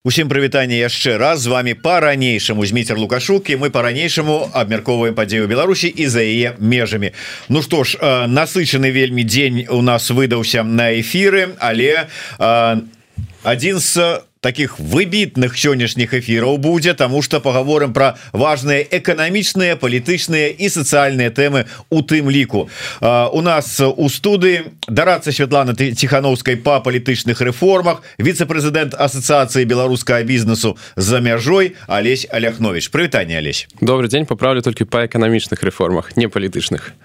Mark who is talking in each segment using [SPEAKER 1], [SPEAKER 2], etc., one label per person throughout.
[SPEAKER 1] Усім прывітанне яшчэ раз. З вами по-ранейшаму змейцер лукашук і мы по-ранейшаму абмярковаем падзею Беларусі і за яе межамі. Ну што ж насычаны вельмі дзень у нас выдаўся на эфиры але один з таких выбітных сённяшніх эфіраў будзе тому что поговорым про важные эканамічныя палітычныя і сацыяльныя тэмы у тым ліку. У нас у студы дарацца Святлана тихохановскай по палітычных рэформах віце-прэзідэнт ассоциацыі беларускага бізнесу за мяжой Алесь Аляхнович прывітанне Алесь.
[SPEAKER 2] Добрый день поправлю только по эканамічных рэформах не палітычных.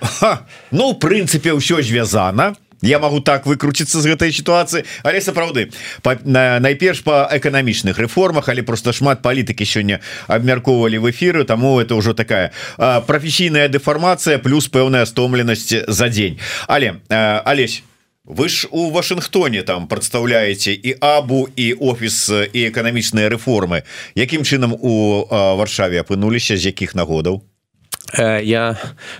[SPEAKER 1] Ну прынцыпе ўсё звязана я могу так выкруціцца з гэтай сітуацыі але сапраўды найперш по эканамічных рэформах але просто шмат палітыкі сёння абмяркоўвалі в эфиры тому это ўжо такая прафесійная дэфармацыя плюс пэўная стомленасць за дзень але Алесь вы ж у Вашынгтоне там прадстаўляеце і абу і офіс і эканамічныя рэформы Якім чынам у варшаве апынуліся з якіх нагодаў
[SPEAKER 2] я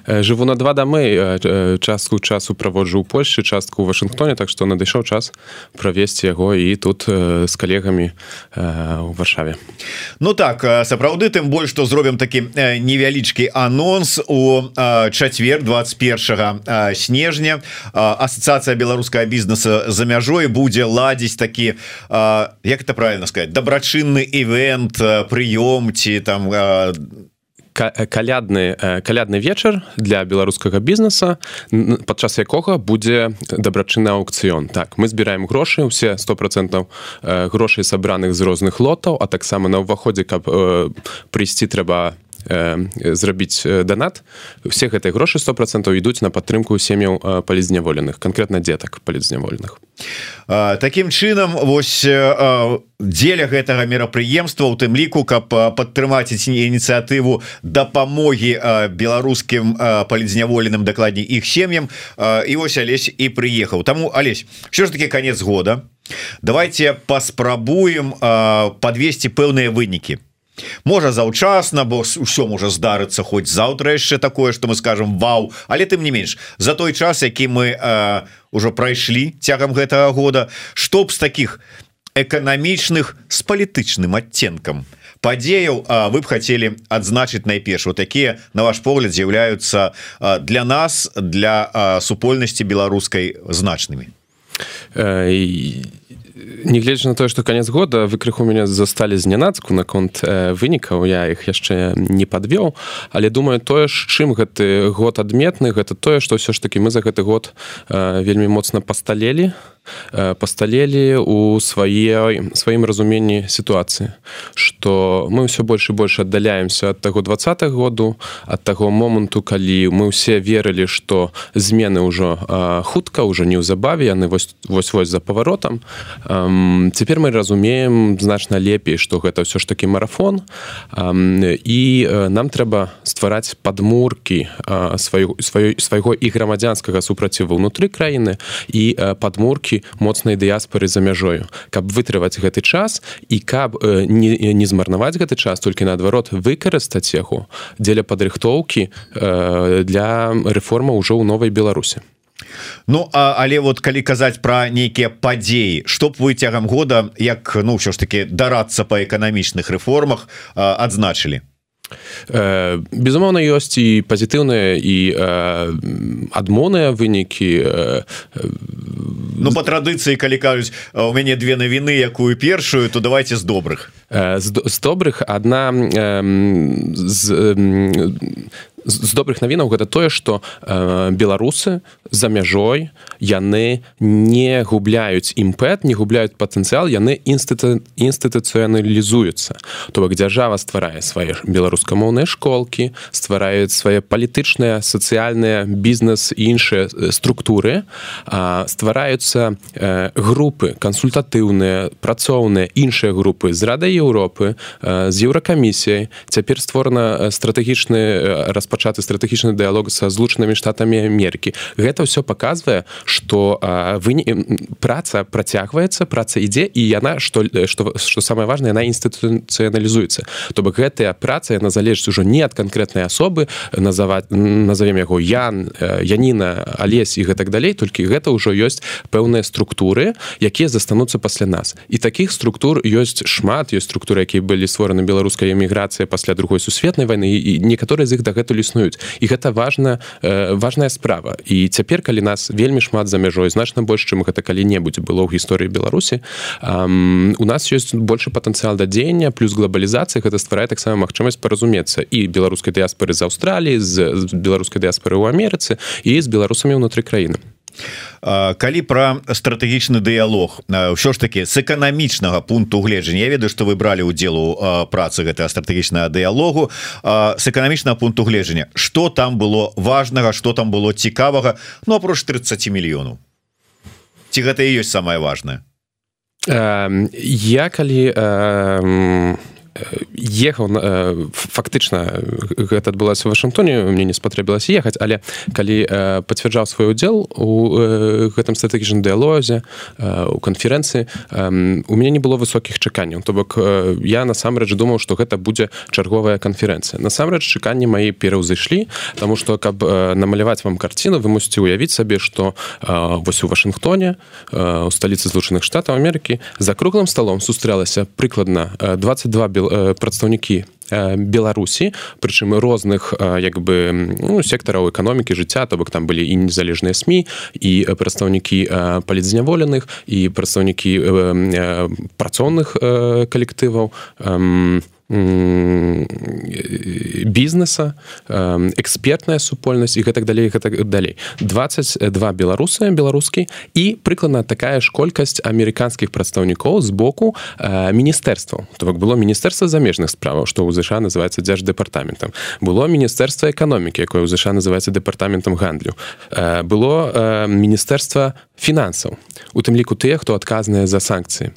[SPEAKER 2] жыву на два дамы частку часу праводжу ў Польшчы частку ў Вашынгтоне так што надышоў час правесці яго і тут з калегамі у варшаве.
[SPEAKER 1] Ну так сапраўды тым больш што зробім такі невялічкі анонс. У чацвер 21 снежня асацыяцыя беларускага бізнеса за мяжой будзе ладзіць такі як это правильно сказать дабрачынны івент прыём ці там
[SPEAKER 2] калядны калядны вечар для беларускага бізнеса. Падчас якога будзе дабрачынны аукцыён. Так мы збіраем грошы усе сто процентаў грошай сабраных з розных лотаў а таксама на ўваходзе каб прыйсці трэба зрабіць данат усе гэтыя грошы сто процентаў ідуць на падтрымку сем'яў палізняволеных конкретно дзетак палізняволеных.
[SPEAKER 1] Такім чынам вось дзеля гэтага мерапрыемства у тым ліку каб падтрымаць ініцыятыву дапамогі беларускім палізняволеным дакладней іх сем'ям і вось алесь і прыехаў. Таму алесь що ж таки конец года. Давайте паспрабуем подвесці пэўныя вынікі можа заўчасна бо ўсё можа здарыцца хоць заўтра яшчэ такое что мы скажем Вау! Але тым не менш за той час які мы ўжо прайшлі цягам гэтага года чтоб з таких эканамічных з палітычным адценкам падзеяў вы б хотели адзначыць найперш? Вот такія на ваш погляд з'яўляюцца для нас для супольнасці беларускай значнымі?
[SPEAKER 2] І Нягледзячы на тое, што канец года вы крыху мяне засталі знянацку наконт э, вынікаў я іх яшчэ не падвёў але думаю тое ж чым гэты год адметны гэта тое што ўсё ж такі мы за гэты год э, вельмі моцна пасталелі. Э, пасталелі у свае сваім разуменні сітуацыі что мы ўсё больш і больш аддаляемся ад таго два году ад таго моманту калі мы ўсе верылі что змены ўжо хутка ўжо неўзабаве яны вось вось вось за паваротам цяпер мы разумеем значна лепей что гэта ўсё ж таки марафон. І нам трэба ствараць падмуркі сваю сваёй свайго і грамадзянскага супраціву ўнутры краіны і падмуркі толькі моцнай дыяспоры за мяжою. Каб вытрываць гэты час і каб э, не, не змарнаваць гэты час толькі наадварот выкарыстаць яго дзеля падрыхтоўкі э, для рэформа ўжо ў новай беларусе
[SPEAKER 1] Ну а, але вот калі казаць про нейкія падзеі чтоб вы цягам года як ну ўсё ж таки дарацца по эканамічных рэформах адзначылі
[SPEAKER 2] безумоўна ёсць і пазітыўныя і адмоныя вынікі
[SPEAKER 1] Ну по традыцыі калі кажуць у мяне две навіны якую першую то давайте з добрых
[SPEAKER 2] з, з добрых одна з з добрых навінаў гэта тое что э, беларусы за мяжой яны не губляюць імпэт не губляюць патэнцыял яны інстыту інстытуцыяналізуюцца. То бок дзяржава стварае свае беларускамоўныя школкі ствараюць свае палітычныя сацыяльныя бізнес іншыя структуры ствараюцца э, групы кансультатыўныя працоўныя іншыя групы з рада Еўропы э, з еўракамісіяй. Цяпер створана стратэгічны распа распачаты стратэгічны дыалог са злучанымі штатамі Америки гэта ўсё показвае что вы праца працягваецца праца ідзе і яна что что что самое важное яна інстытуцыяналізуецца. То бок гэтая праца яна залежыць ужо не ад канкрэтнай асобы называть назовем яго Ян Яніна Алесь і гэтак далей толькі гэта ўжо ёсць пэўныя структуры якія застануцца пасля нас. І таких структур ёсць шмат ёсць структуры якія былі створаны беларускай эміграцыя пасля другой сусветнай войны і некаторыя з іх дагэтуль існуюць. І гэта важна важная справа. І цяпер калі нас вельмі шмат за мяжой значна больш чым гэта калі-небудзь было ў гісторыі беларусі у нас ёсць больше патэнцыял да дзеяння плюс глобалізацыя гэта стварае таксама магчымасць паразумецца і беларускай дыяспоры з аўстраліі з беларускай дыяспоры ў амерыцы і з беларусамі ўнутры краіны
[SPEAKER 1] калі пра стратэгічны дыялог ўсё ж таки з эканамічнага пункту гледжання Я ведаю што вы бралі удзелу працы гэтага стратэгічнага дыялогу з эканамічнага пункту гледжання что там было важнага что там было цікавага Ну апроч 30 мільёнаў? Ці гэта і ёсць самое важное
[SPEAKER 2] я калі э, ехаў фактычна гэта адбылася в Вашынгтоне мне не спатрэбілася ехаць але калі пацвярджаў свой удзел у гэтым стратэгічным дыялозе у канферэнцыі у мяне не было высокіх чаканняў то бок я насамрэч думаў што гэта будзе чарговая канферэнцыя. Насамрэч чаканні маі пераўзышлі Таму што каб намаляваць вам карціну вы мусіце уявіць сабе што вось у Вашынгтоне у сталіцы злучаных штатаў Амерыкі за круглым сталом сустрэлася прыкладна 22 бел Э, прадстаўнікі э, беларусі прычым розных э, як бы ну, сектараў эканомікі жыцця то бок там былі і незалежныя сМ і прадстаўнікі палідзняволеных і прадстаўнікі працоўных калектываў бізнеса экспертная супольнасць і гэтак далей гэтак далей. 22 беларусы беларускі і прыкладна такая ж колькасць амерыканскіх прадстаўнікоў з боку міністэрстваў то бок было міністэрства замежных справаў што ў ЗША называется дзярждэпартаментам было міністэрства эканомікі якое ў ЗША называется дэпартаментам гандлю. Было міністэрства фінансаў у тым ліку тыя хто адказныя за санкцыі.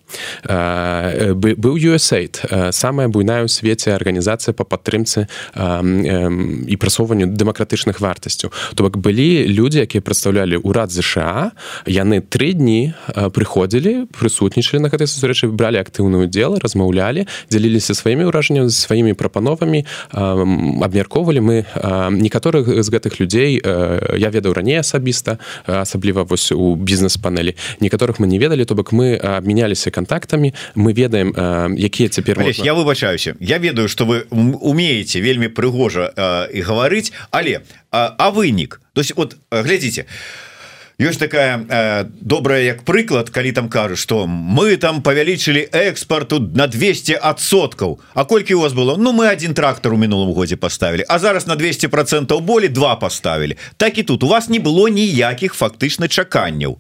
[SPEAKER 2] Быў USAID самая буйная ў свеце арганізацыя по падтрымцы і прасоўванню дэмакратычных вартасцяў то бок былі людзі якія прадстаўлялі ўрад ЗША яны тры дні прыходзілі прысутнічалі на гэтай сустрэчы бралі актыўную удзел размаўлялі дзяліліся сваімі ўражаннямі сваімі прапановамі абмяркоўвалі мы некаторых з гэтых людзей я ведаў раней асабіста асабліва вось у бізнес-панелі некаторых мы не ведалі то бок мы абмяняліся контактамі мы ведаем якія цяпер
[SPEAKER 1] можна... я выбачаюся я ведаю что вы умеете вельмі прыгожа і гаварыць але а, а вынік? То есть вот глядзіце ёсць такая э, добрая як прыклад калі там кажу что мы там павялічылі экспорту на 200 адсоткаў. А колькі у вас было? Ну мы один трактор у мінулым годзе поставілі А зараз на 200 процентов болей два поставілі так і тут. У вас не было ніякіх фактычна чаканняў.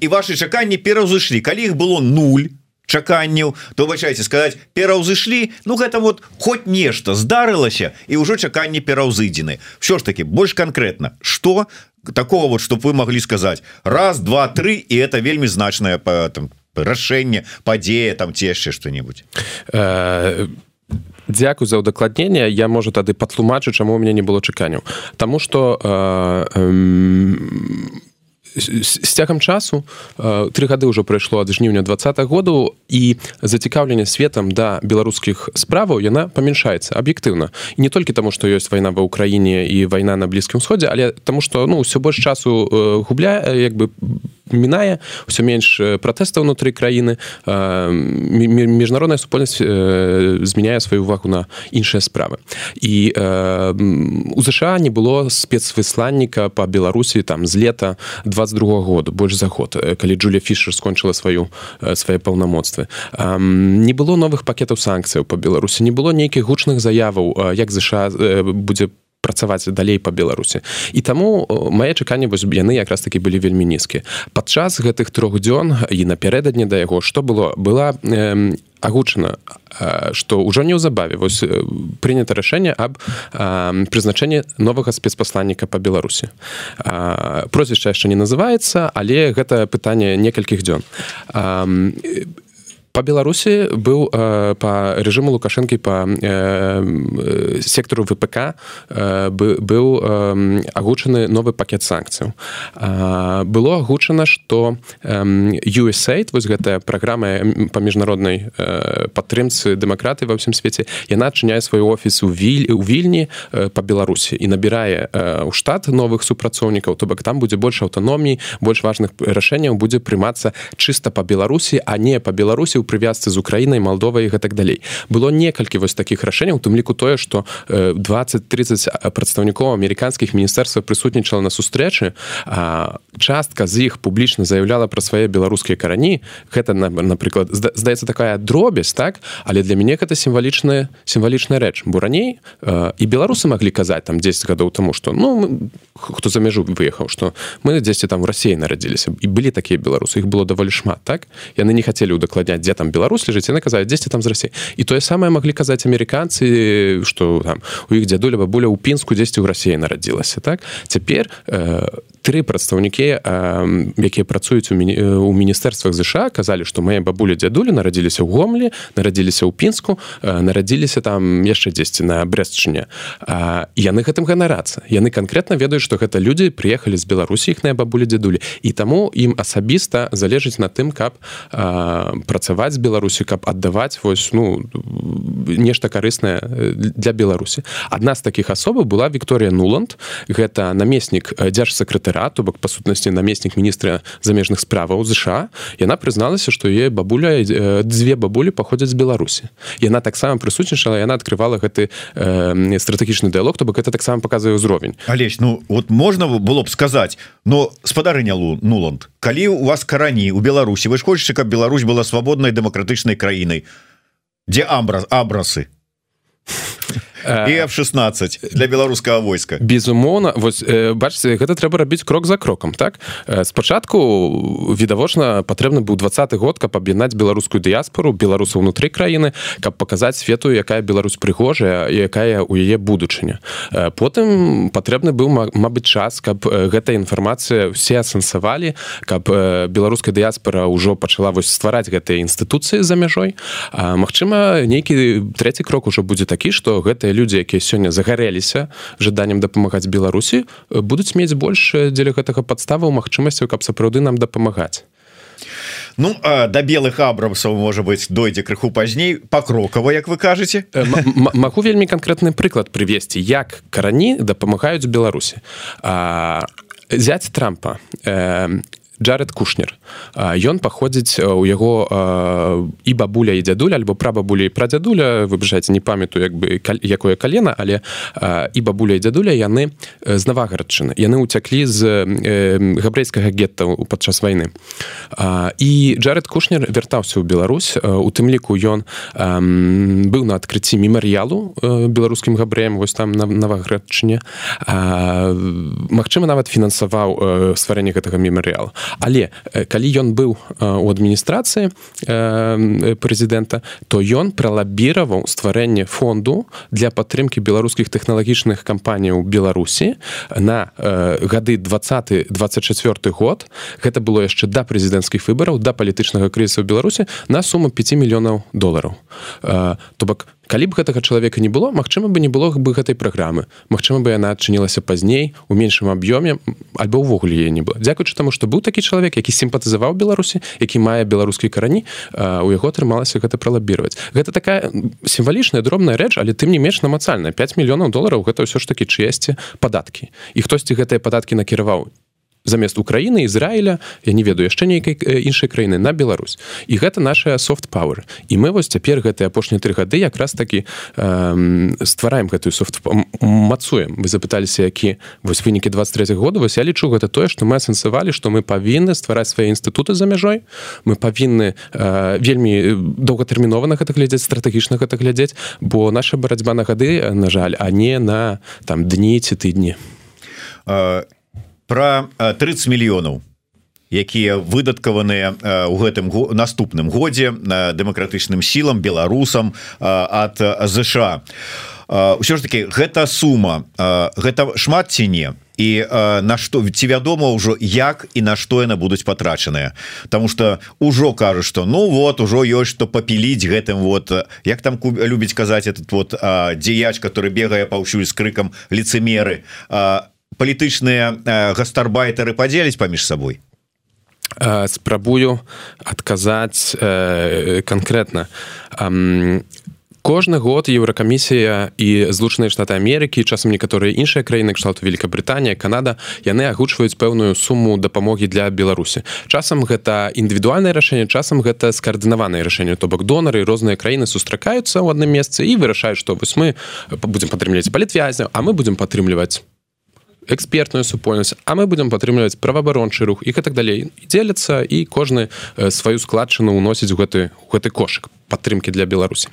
[SPEAKER 1] І ваши чаканні пераўзышлі калі іх было нуль чаканняў то бачайце сказать пераўзышлі Ну гэта вот хоть нешта здарылася і ўжо чаканні пераўзыдзены. Все ж таки больш конкретно что такого вот чтобы вы могли сказать раз два три і это вельмі значное по там рашэнне падзея там ці яшчэ что-нибудь
[SPEAKER 2] э, Дякую за ўдакладнение я можа тады патлумачу чаму у меня не было чаканняў. Таму что э, э, з цягам часу тры гады ўжо прайшло ад жніўня два году і зацікаўленне светам да беларускіх справаў яна памяншаецца аб'ектыўна не толькі таму што ёсць вайна ва ўкраіне і вайна на блізкім сходзе але таму што ну ўсё больш часу губляе як бы по мінае ўсё менш пратэста ўнутры краіны міжнародная супольнасць змяняе сваю увагу на іншыя справы. І у ЗША не было спецвысланніка по беларусі там з лета 22 году больш за год калі Джуля фішер скончыла сваю свае паўнамоцтвы. Не было новых пакетаў санкцыяў по беларусі не было нейкіх гучных заяваў як ЗША будзе по працаваць далей по беларусі. І таму мае чаканне вось яны якраз таки былі вельмі нізкі падчас гэтых трох дзён і напярэдадні да яго что было? Была э, агучана что ўжо неўзабаве вось прынята рашэнне аб прызначэнні новага спецпасланніка по беларусі. Прозвішча яшчэ не называется але гэта пытанне некалькіх дзён по беларусі быў э, по режиму лукашэнкі по э, сектору впк э, быў э, агучаны новы пакет санкцыяў э, было агучана что э, USAID вось гэтая праграма по міжнароднай э, падтрымцы дэмакраты ва ўсім свеце яна адчыняе свой офіс у віль у вільні э, по беларусі і набірае э, у штат новых супрацоўнікаў то бок там будзе больш аўтаномій больш важных рашэнняў будзе прымацца чыста по беларусі а не по беларусі ў прывязцы з украінай молдовай гэтак далей. Было некалькі вось таких рашэнняў тым ліку тое что 20-30 прадстаўнікоў амерыканскіх міністэрства прысутнічала на сустрэчы частка з іх публічна заявляла пра свае беларускія карані. Гэта напрыклад здаецца такая дробязь так? Але для мяне гэта сімвалічная сімвалічная рэч. Бо раней і беларусы маглі казаць там 10 гадоў тому что ну хто за мяжу выехаў что мы дзесьці там в рассіі нарадзіліся. І былі такія беларусы іх было даволі шмат так? Яны не хацелі удакладняць дзе там Беларусь лежыць яны казаць дзесьці там з рассі і тое самае маглі казаць амерыканцы что там у іх дзядуля бабуля ў пінску дзесьці ў рассіі нарадзілася так цяпер у э, тры прадстаўнікі якія працуюць у міні... у міністэрствах ЗША казалі што мае бабулі дзядулі нарадзіліся ў гомлі нарадзіліся ў пінску нарадзіліся там яшчэ дзесьці на брэстчыне. Яны гэтым ганарацца. Яны канкрэтна ведаюць што гэта людзі прыехалі з беларусі іхныя бабулі дзядулі. І таму ім асабіста залежыць на тым каб працаваць з беларусі каб аддаваць вось ну нешта карыснае для беларусі. Адна з такіх асобаў была Вікторія нуланд. Гэта намеснік дзяржсакрэтар сакратара то бок па сутнасці намеснік міністра замежных справаў ЗША яна прызналася што е бабуля дзве бабулі паходзяць з беларусі. Яна таксама прысутнічала яна открывала гэты э, стратэгічны дыалог то бок это таксама показывае ўзровень.
[SPEAKER 1] Алесь ну вот можна было б сказаць но спадарыня лу нуланд калі у вас карані у беларусі вы ж хочаце каб Беларусь была свабоднай дэмакратычнай краінай? Дзе амбра абрасы і f16 для беларускага войска.
[SPEAKER 2] безумоўна вось бачце гэта трэба рабіць крок за крокам так? Спачатку відавочна патрэбны быў двадцаты год каб аб'яднаць беларускую дыяспору беларуса ўнутры краіны каб паказаць свету якая Беларусь прыгожая якая у яе будучыня. Потым патрэбны быў Мабыць час каб гэта інфармацыя все асэнсавалі каб беларуская дыяспора ўжо пачала вось ствараць гэтыя інстытуцыі за мяжой. Мачыма нейкі трэці крок ужо будзе такі што гэта гэтыя людзі якія сёння загарэліся жаданнем дапамагаць беларусі будуць мець больш дзеля гэтага падставаў магчымасцяў каб сапраўды нам дапамагаць.
[SPEAKER 1] Ну да белых абрамсаў можа быть дойдзе крыху пазней. Пакрокава Як вы кажаце.
[SPEAKER 2] Магу вельмі канкрэтны прыклад прывесці як карані дапамагаюць беларусі. Зяць трампа Джаред кушнер. Ён паходзіць у яго і бабуля і дзядуля альбо прабабуля і пра дзядуля выбежаць не памятаю як бы якое калена але і бабуля і дзядуля яны з навагарадчыны яны ўцяклі з габрэйскага гетта падчас вайны. І Джаред кушнер вяртаўся ў Беларусь у тым ліку ён быў на адкрыцці мемарыялу беларускім габрэем вось там на наваградчыне. Магчыма нават фінансаваў стварэнне гэтага мемарыялу але калі ён быў у адміністрацыі прэзідэнта то ён пралабіраваў стварэнне фонду для падтрымки беларускіх тэхналагічных кампаній у беларусі на гады 20 24 год. Гэта было яшчэ да прэзідэнцкіх выбараў да палітычнага крызісу беларусі на суму 5 мільёнаў долараў. То бок калі б гэтага чалавека не было Мачыма бы не было бы гэтай праграмы. Мачыма бы яна адчынілася пазней у меншым аб'ёме альбо ўвогуле яе не было. Дзякуючы таму што быў такі чалавек які сімпатызаваў беларусі які мае беларускі карані у яго атрымалася гэта пралабіраваць. Гэта такая сімвалічная дробная рэч але тым не менш намацальна 5 мільёнаў долараў гэта ўсё ж такі чесці падаткі. І хтосьці гэтыя падаткі накіраваў замест Украіны Ізраіля я не ведаю яшчэ нейкай іншай краіны на Беларусь. І гэта наша софт пауэр і мы вось цяпер гэтыя апошнія тры гады якраз такі э, ствараем гэтую софт мацуем. Вы запыталіся які вось вынікі 23 года. Вось я лічу гэта тое што мы асэнсавалі што мы павінны ствараць свае інстытуты за мяжой. Мы павінны э, вельмі доўгатэрмінова на гэта глядзець стратэгічна гэта глядзець бо наша барацьба на гады на жаль а не на там дні ці тыдні.
[SPEAKER 1] А про 30 мільёнаў якія выдаткаваныя у гэтым наступным годзе дэмакратычным сілам беларусам ад ЗША ўсё ж таки гэта сума гэта шмат ці не? І на што ці вядома ўжо як і на што яны будуць патрачаныя? Таму что ўжо кажу что ну вот ужо ёсць што папіліць гэтым вот як там любіць казаць этот вот дзеяч который бегае паўсюль з крыкам лицемеры палітычныя гастарбайтары падзеліць паміж сабой
[SPEAKER 2] спрабую адказаць э, конкретно. Кожны год еўракамісія і злучаныя штаты Амерыкі часам некаторыя іншыя краіны кшталту Великкабританія Канада яны агучваюць пэўную суму дапамогі для Беларусі. Часам гэта індывідуальнае рашэнне часам гэта скаардынаванае рашэнне. То бок донары розныя краіны сустракаюцца ў адным месцы і вырашаюць што вось мы будзем падтрымліваць палітвязня а мы будзем падтрымліваць экспертную супольнасць а мы будем падтрымліваць праваабарончы рух і так далей дзеляцца і кожны сваю складчыну уносіць у гэты гэты кошык падтрымки для беларусі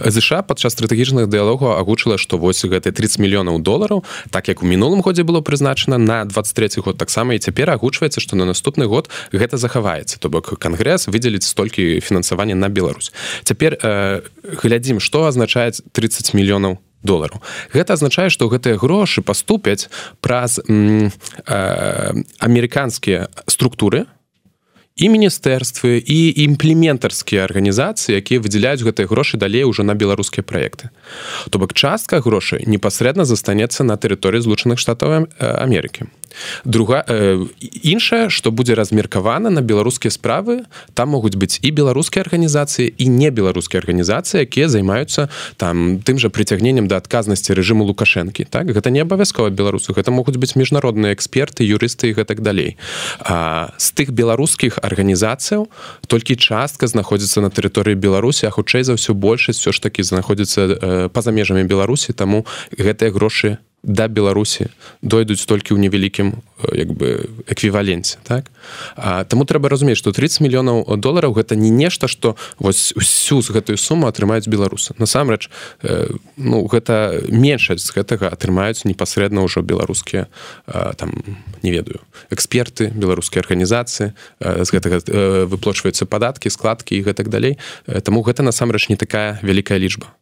[SPEAKER 2] ЗША падчас стратэгічных дыалогу агучыла што вось гэты 30 мільёнаў долараў так як у мінулым годзе было прызначана на 23 год таксама і цяпер агучваецца што на наступны год гэта захаваецца. То бок кангрэс выдзеліць столькі фінансавання на Беларусь. Цяпер э, глядзім што азначаюць 30 мільёнаў долараў гэта азначае што гэтыя грошы паступяць праз э, амерыканскія структуры і міністэрствы і імплементарскія арганізацыі якія выдзяляюць гэтыя грошы далей уже на беларускія праекты. То бок частка грошай непасрэдна застанецца на тэрыторыі злучаных штатаў Амерыкі друга э, іншае что будзе размеркавана на беларускія справы там могуць быць і беларускія арганізацыі і не беларускія арганізацыі якія займаюцца там тым жа прыцягненнем да адказнасці рэжыму лукашэнкі так гэта не абавязкова беларусу гэта могуць быць міжнародныя эксперты юрысты і гэтак далей а, з тых беларускіх арганізацыяў толькі частка знаходзіцца на тэрыторыі беларусі а хутчэй за ўсё большасць все ж таки знаходзіцца э, па-за межамі беларусі таму гэтыя грошы не да беларусі дойдуць толькі ў невялікім як бы эквіваленце так? А, таму трэба разумець што 30 мільёнаў долараў гэта не нешта што вось усю з гэтую суму атрымаюць беларусы насамрэч э, ну гэта меншасць з гэтага атрымаюць непасрэдна ўжо беларускія там не ведаю эксперты беларускія арганізацыі з гэтага э, выплочваюцца падаткі складкі і гэтак далей. Таму гэта насамрэч не такая вялікая лічба.
[SPEAKER 1] Э,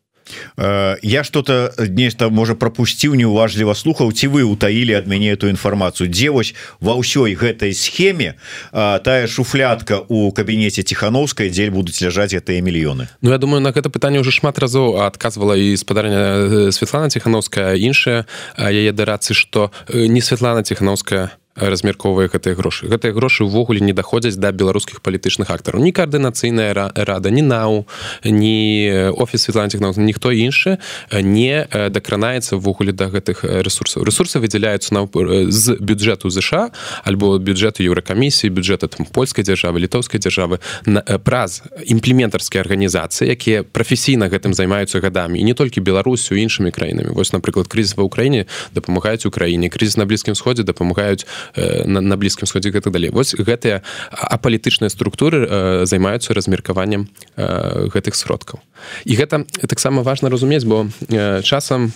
[SPEAKER 1] я что-то нешта можа пропусціў неуважліва слухаў ці вы утаілі ад мяне эту інфармацыю дзе вось ва ўсёй гэтай схеме а, тая шуфлятка у кабінеце ціхановскай дзель будуць ляжаць гэтыя мільёны
[SPEAKER 2] Ну я думаю на гэта пытанне уже шмат разоў адказвала і спадарня Светлана ціхановская іншая яе дарацы что не Светлана ціхановская размярковвае гэтыя грошы. Гэтыя грошы ўвогуле не даходзяць да беларускіх палітычных актараў. Ні каардынацыйная рада не нау не офіс светланцікнаў ніхто іншы не дакранаецца ввогуле да гэтых ресурсаў. Ресурсы выдзяляюцца на з бюджэту ЗША альбо бюджэту еўракамісіі бюджэта там польскай дзяржавы літоўскай дзяржавы на праз імплементарскія арганізацыі якія прафесійна гэтым займаюцца гадамі. І не толькі беларусю іншымі краінамі. Вось напрыклад крызіс ва ўкраіне дапамагаюць украіне крызіс на блізкім сходзе дапамагаюць Э, на, на блізкім сходзе гэта далей. Вось гэтыя апалітычныя структуры э, займаюцца размеркаваннем э, гэтых сродкаў. І гэта таксама важна разумець бо э, часам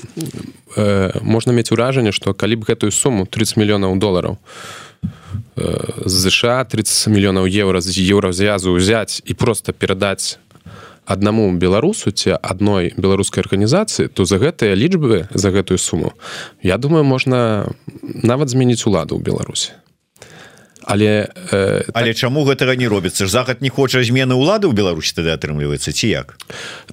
[SPEAKER 2] э, можна мець уражанне што калі б гэтую суму 30 мільёнаў долараў э, ЗША 30 мільёнаў еўра з еўразвязу ўзяць і просто перадаць аднаму беларусу ці адной беларускай арганізацыі то за гэтыя лічбы за гэтую суму я думаю можна нават змяніць уладу ў беларусі. Але
[SPEAKER 1] э, але так... чаму гэтага не робіцца? Захад не хоча змены ўлады ў беларусі тады атрымліваецца ці як?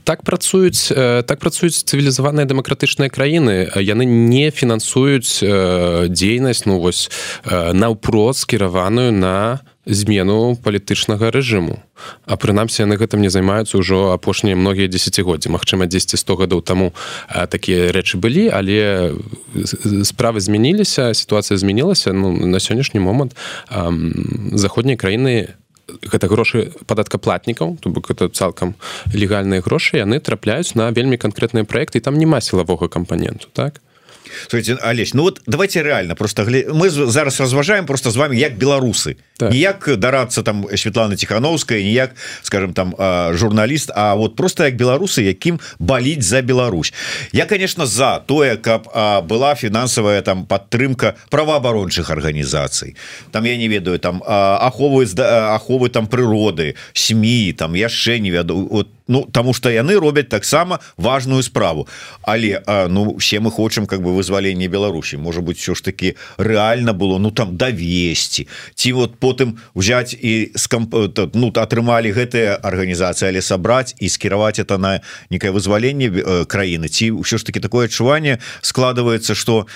[SPEAKER 2] Так працуюць э, так працуюць цывілізаваныя дэмакратычныя краіны. Яны не фінансуюць э, дзейнасць ну вось э, наўпрост скіраваную на змену палітычнага рэжыму. А прынамсі яны гэтым не займаюцца ўжо апошнія многія десятгоддзі Мачыма 10 100 гадоў таму такія рэчы былі але справы змяніліся сітуацыя змянілася. Ну, на сённяшні момант заходнія краіны гэта грошы падаткаплатнікаў то бок это цалкам легальныя грошы яны трапляюць на вельмі канкрэтныя праекты там няма сілавога кампаненту так?
[SPEAKER 1] Олесь Ну вот давайте реально просто мы зараз разважаем просто з вами як беларусы так. ніяк дарацца там Светлана тихохановская ніяк скажем там журналіст А вот просто як беларусы якім баліць за Беларусь. Я конечно за тое каб была фінансавая там падтрымка праваабарончых арганізацый. Там я не ведаю там аховы аховы там прыроды сМ там яшчэ не веду вот Ну тому что яны робяць таксама важную справу. Але ну все мы хочам как бы вызвалення Беларусі. Может быть все ж таки реально было ну там довесці ці вот потым взять і скамп ну атрымалі гэтыя арганізацыі але сабраць і скіраваць это на некое вызваленне э, краіны. Ці ўсё ж таки такое адчуванне складывается что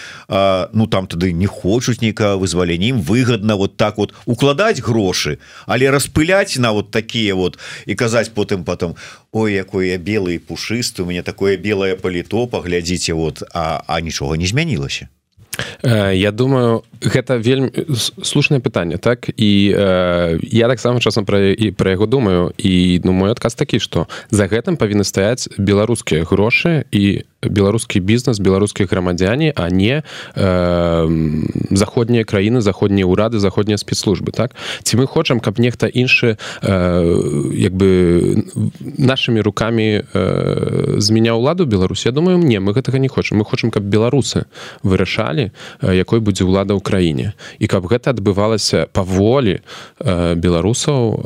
[SPEAKER 1] ну там тады не хочуць нейкага вызвалення ім выгодна вот так вот укладаць грошы але распыляць на вот такие вот і казаць потым потом Ой якое белый пушысты у меня такое белое паліто паглядзіце вот а, а нічога не змянілася
[SPEAKER 2] Я думаю гэта вельмі слушнае пытанне так? І э, я таксама часам пра і пра яго думаю. І ну мой адказ такі што за гэтым павінны стаяць беларускія грошы і беларускі бізнес беларускія грамадзяне а не э, заходнія краіны заходнія ўрады заходнія спецслужбы так? Ці мы хочам каб нехта іншы э, як бы нашими руками э, змяняў ладу Беларусь? Я думаю мне мы гэтага не хочам. Мы хочам каб беларусы вырашалі э, якой будзе ўлада ў краіне. І каб гэта адбывалася паволі э, беларусаў э,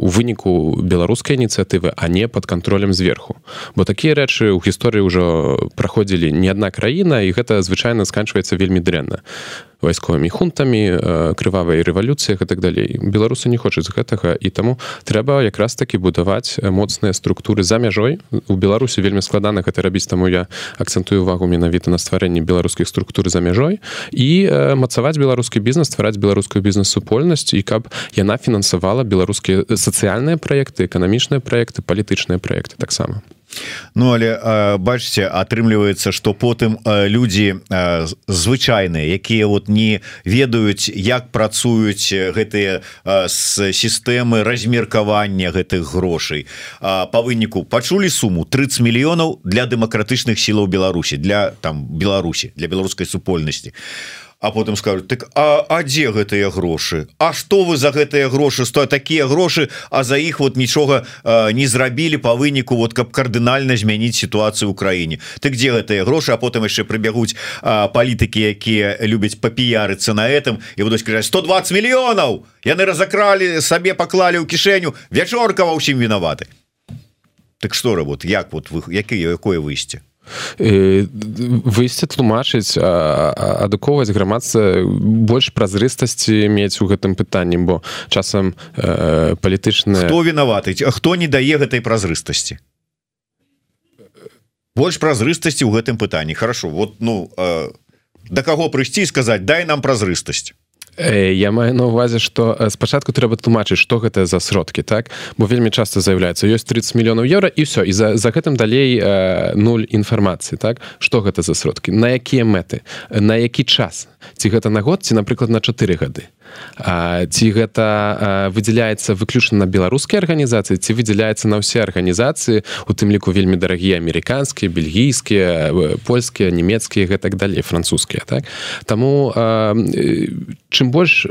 [SPEAKER 2] у выніку беларускай ініцыятывы а не под контролем зверху бо такія рэчы ў гісторыі ўжо праходзілі не адна краіна і гэта звычайна сканчваецца вельмі дрэнна. Вайсковымі хунтамі крывавай рэвалюцыях і так далей. Беларусы не хочуць гэтага і таму трэба якраз такі будаваць моцныя структуры за мяжой. У беларусі вельмі складана гэта рабіць таму я акцэнтую увагу менавіта на стварэнні беларускіх структур за мяжой. І мацаваць беларускі бізнес ствараць беларускую бізнес-супольнасць і каб яна фінансавала беларускія сацыяльныя праекты эканамічныя праекты палітычныя праекты таксама
[SPEAKER 1] Ну але бачце атрымліваецца что потым людзі звычайныя якія вот не ведаюць як працуюць гэтыя сістэмы размеркавання гэтых грошай. По выніку пачулі суму 30 мільёнаў для дэмакратычных сілаў Беларусі для там Беларусі для беларускай супольнасці. а а потым скажут так а, а дзе гэтыя грошы? А что вы за гэтыя грошы сто такія грошы а за іх вот нічога не зрабілі по выніку вот каб кардынальна змяніць сітуацыю ў краіне? Ты где гэтыя грошы? А потым яшчэ прыбягуць палітыкі якія любяць папіярыцца на этом і будуць сказать 120 мільёнаў! Яны разакралі сабе паклалі ў кішэню вячорка ва ўсім вінаваты! Так что работ? Як вот вы якія якое выйсце
[SPEAKER 2] выйсце тлумачыць адукоўваць грамадца больш празрыстасці мець у гэтым пытанні бо часам э, палітычна
[SPEAKER 1] хто вінаваты? Хто не дае гэтай празрыстасці? Больш празрыстасці ў гэтым пытанні. Хорошо вот ну э, да каго прыйсці сказаць дай нам празрыстасць
[SPEAKER 2] Я маю на увазе што спачатку трэба тлумачыць што гэта за сродкі так? Бо вельмі часто з'яўляецца ёсць 30 мільёнаў еўра і все і за, за гэтым далей э, нуль інфармацыі так? Што гэта за сродкі? На якія мэты? На які час? Ці гэта на год ці напрыклад на чатыры гады ці гэта выдзяляецца выключна на беларускія арганізацыі ці выдзяляецца на ўсе арганізацыі у тым ліку вельмі дарагія амерыканскія бельгійскія польскія нямецкія гэтак далей французскія так? Таму чым больш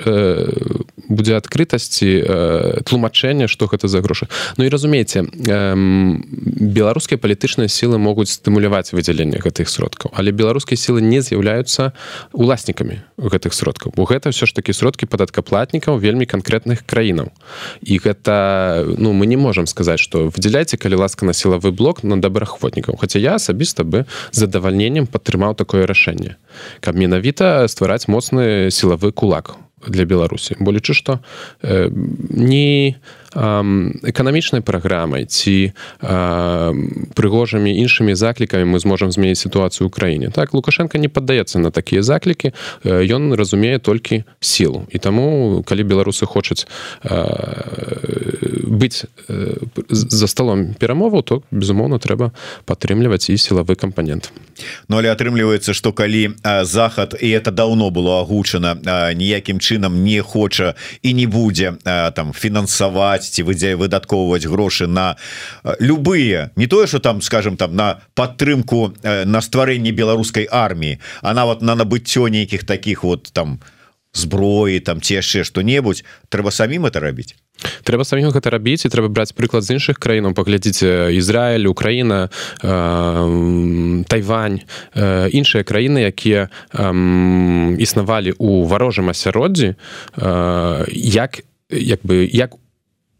[SPEAKER 2] будзе адкрытасці тлумачэння што гэта за грошы. Ну і разумееце беларускія палітычныя сілы могуць стымуляваць выдзяленне гэтых сродкаў але беларускія сілы не з'яўляюцца уласнікамі гэтых сродкаў бо гэта ўсё ж такі сродкі падаткаплатнікаў вельмі канкрэтных краінаў і гэта ну мы не можемм сказаць что выдзяляйте калі ласка на сілавы блок на добраахвотнікаў Хаця я асабіста бы задавальненнем падтрымаў такое рашэнне каб менавіта ствараць моцны сілавы кулак для беларусі бо лічу что э, не эканамічнай праграмай ці прыгожымі іншымі заклікамі мы зможам змяніць сітуацыю ў краіне. Так лукашенко не паддаецца на такія заклікі ён разумее толькі сілу і таму калі беларусы хочуць быць за столом перамову то безумоўна трэба падтрымліваць і сілавы кампанент.
[SPEAKER 1] Ну але атрымліваецца што калі захад і это давно было агучана ніякім чынам не хоча і не будзе там фінансаваць ці выдзе выдаткоўваць грошы на любые не тое что там скажем там на падтрымку на стварэнне беларускай арміі а нават на набыццё нейкіх таких вот там зброі там ці яшчэ что-небудзь трэба самім это рабіць
[SPEAKER 2] трэба самім гэта рабіць і трэба браць прыклад з іншых краінаў паглядзіце Ізраіль Украіна э, Тайвань э, іншыя краіны якія э, існавалі у варожым асяроддзі э, як як бы як у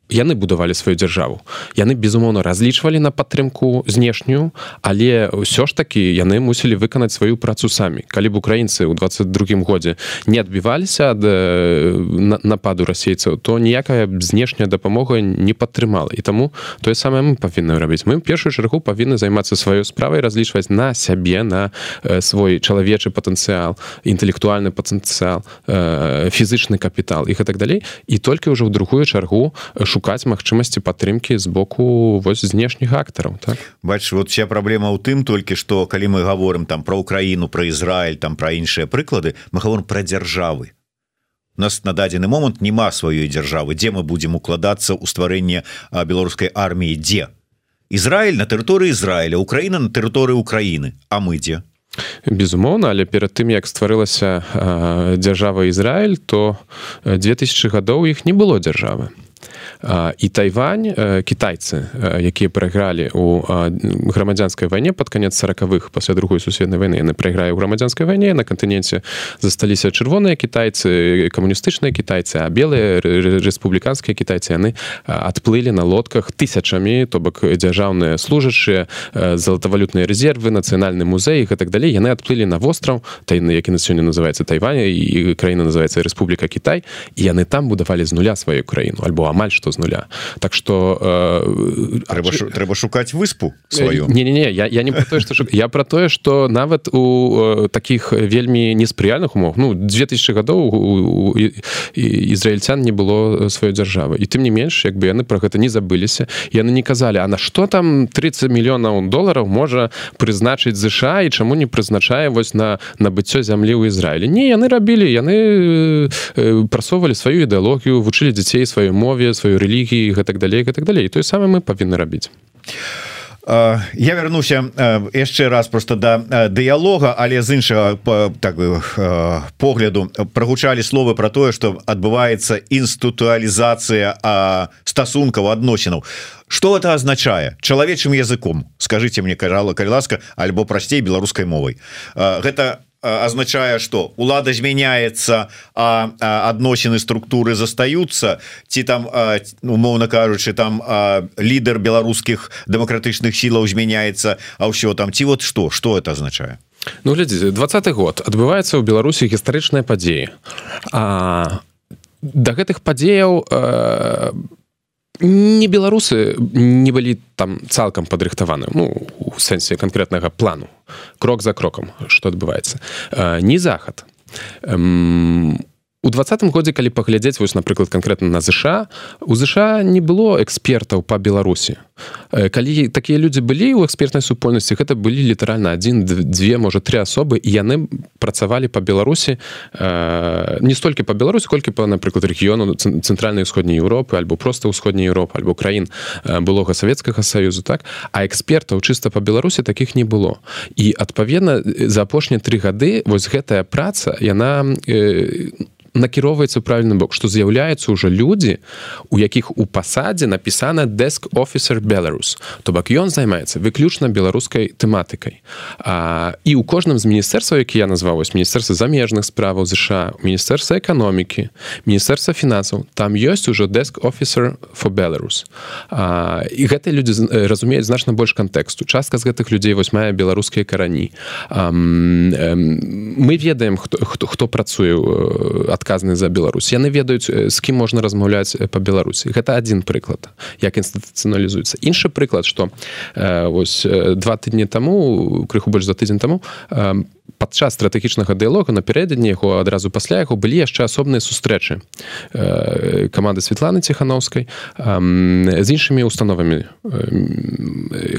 [SPEAKER 2] яны будавалі сваю дзяржаву. Яны безумоўна разлічвалі на падтрымку знешнюю але ўсё ж такі яны мусілі выканаць сваю працу самі. Калі б украінцы ў 22 годзе не адбіваліся ад нападу расейцаў то ніякая знешняя дапамога не падтрымала. І таму тое самае мы павінны рабіць. Мы першую чаргу павінны займацца сваёй справай разлічваць на сябе на свой чалавечы патэнцыял інтэлектуальны патэнцыял фізычны капітал і гэтак далей. І толькі ўжо ў другую чаргу ш шукаць магчымасці падтрымкі з боку вось знешніх актараў так?
[SPEAKER 1] Бач вот вся праблема ў тым толькі што калі мы гаворым там про Украіну про Ізраиль там про іншыя прыклады мы гаворым про дзяржавы. Нас на дадзены момант няма сваёй дзяржавы. Дзе мы будзем укладацца ў стварэнне беларускай арміі? Дзе? Ізраиль на тэрыторыі Ізраіля Украіна на тэрыторыі Украіны. А мы дзе?
[SPEAKER 2] Безумоўна але перад тым як стварылася дзяржава Ізраиль то 2000 гадоў іх не было дзяржавы і тайвань кітайцы якія прайгралі у грамадзянскай вайне под канец сороквых пасля другой сусветнай войны яны прайграе ў грамадзянскай вайне на кантыненце засталіся чырвоныя кітайцы камуністычныя кітайцы а белыя рэспубліканскія кітайцы яны адплылі на лодках тысячамі то бок дзяржаўныя служачыя золотавалютныя рэзервы нацыянальны музей і так далей яны адплылі на востраў тайны які на сёння называется тайваня і краіна называется Рэспубліка Кітай і яны там будавалі з нуля сваю краіну альбо амаль што з нуля. Так что
[SPEAKER 1] э, трэба, ш... трэба шукаць выспу сваю
[SPEAKER 2] не, не, не я, я не про тое, што я про тое что нават у э, таких вельмі неспрыяльных умов ну 2000 гадоў ізраильцян не было сваёй дзяржавы і тым не менш як бы яны про гэта не забыліся яны не казалі а на что там 30 мільёнаў долараў можа прызначыць ЗША і чаму не прызначае вось на набыццё зямлі ў Ізраілі не яны рабілі яны э, прасоўвалі сваю ідэалогію вучылі дзяцей сваёй мове сваёй рэлігіі гэтак далей гэтак далей. Тое самае мы павінны рабіць.
[SPEAKER 1] Я вярнуся яшчэ раз просто да дыялога але з іншага так погляду. Прагучалі словы про тое что адбываецца інстытуалізацыя стасункаў адносінаў. Что это означае чалавечым языком скажите мне карала калі ласка альбо прасцей беларускай мовай. Гэта означае что улада змяняется а, адносіны структуры застаюцца ці там умоўно кажучы там а, лідар беларускіх дэмакратычных сілаў змяняецца А ўсё там. Ці вот что? Что это означае
[SPEAKER 2] Ну глядзі двадцатый год. Адбываецца ў беларусі гістарычныя падзеі а да гэтых падзеяў по не беларусы не былі там цалкам падрыхтаваны ну у сэнсе канкрэтнага плану крок за крокам что адбываецца не захад у у двадцатым годзе калі паглядзець вось напрыклад канкрэтна на ЗША у ЗША не было экспертаў по Беларусі. Калі такія людзі былі ў экспертнай супольнасці гэта былі літаральна адзін дзве можа три асобы яны працавалі по Беларусі не столькі по Беларусі колькі па напрыклад рэгіёну цэнтральнай усходняй Еўропы альбо просто ўсходняй Еўропы альбо краін былога савецкага саюзу так? А экспертаў чыста по Беларусі таких не было. І адпаведна за апошнія три гады вось гэтая праца яна не накіроўваецца правільны бок што з'яўляюцца ўжо людзі у якіх у пасадзе напісана деск офіцер Беларус то бок ён займаецца выключна беларускай тэматыкай. І у кожным з міністэрства які я назвалось міністэрства замежных справаў ЗША міністэрства эканомікі міністэрства фінансаў там ёсць ужо деск офіцер for Беларус і гэтыя людзі разумеюць значна больш кантэксту. Частка з гэтых людзей вось мае беларускія карані. А, мы ведаем хто хто хто працуе ад адказны за Беларусь. Яны ведаюць з кім можна размаўляць по Беларусі. Гэта один прыклад як інстытуцыяналізуецца. Іншы прыклад что э, вось два тыдні таму крыху больш за тыдзень таму по падчас стратэгічнага дыялога напярэдадні яго адразу пасля яго былі яшчэ асобныя сустрэчы э, каманды Светланы ціханаўскай з іншымі установамі.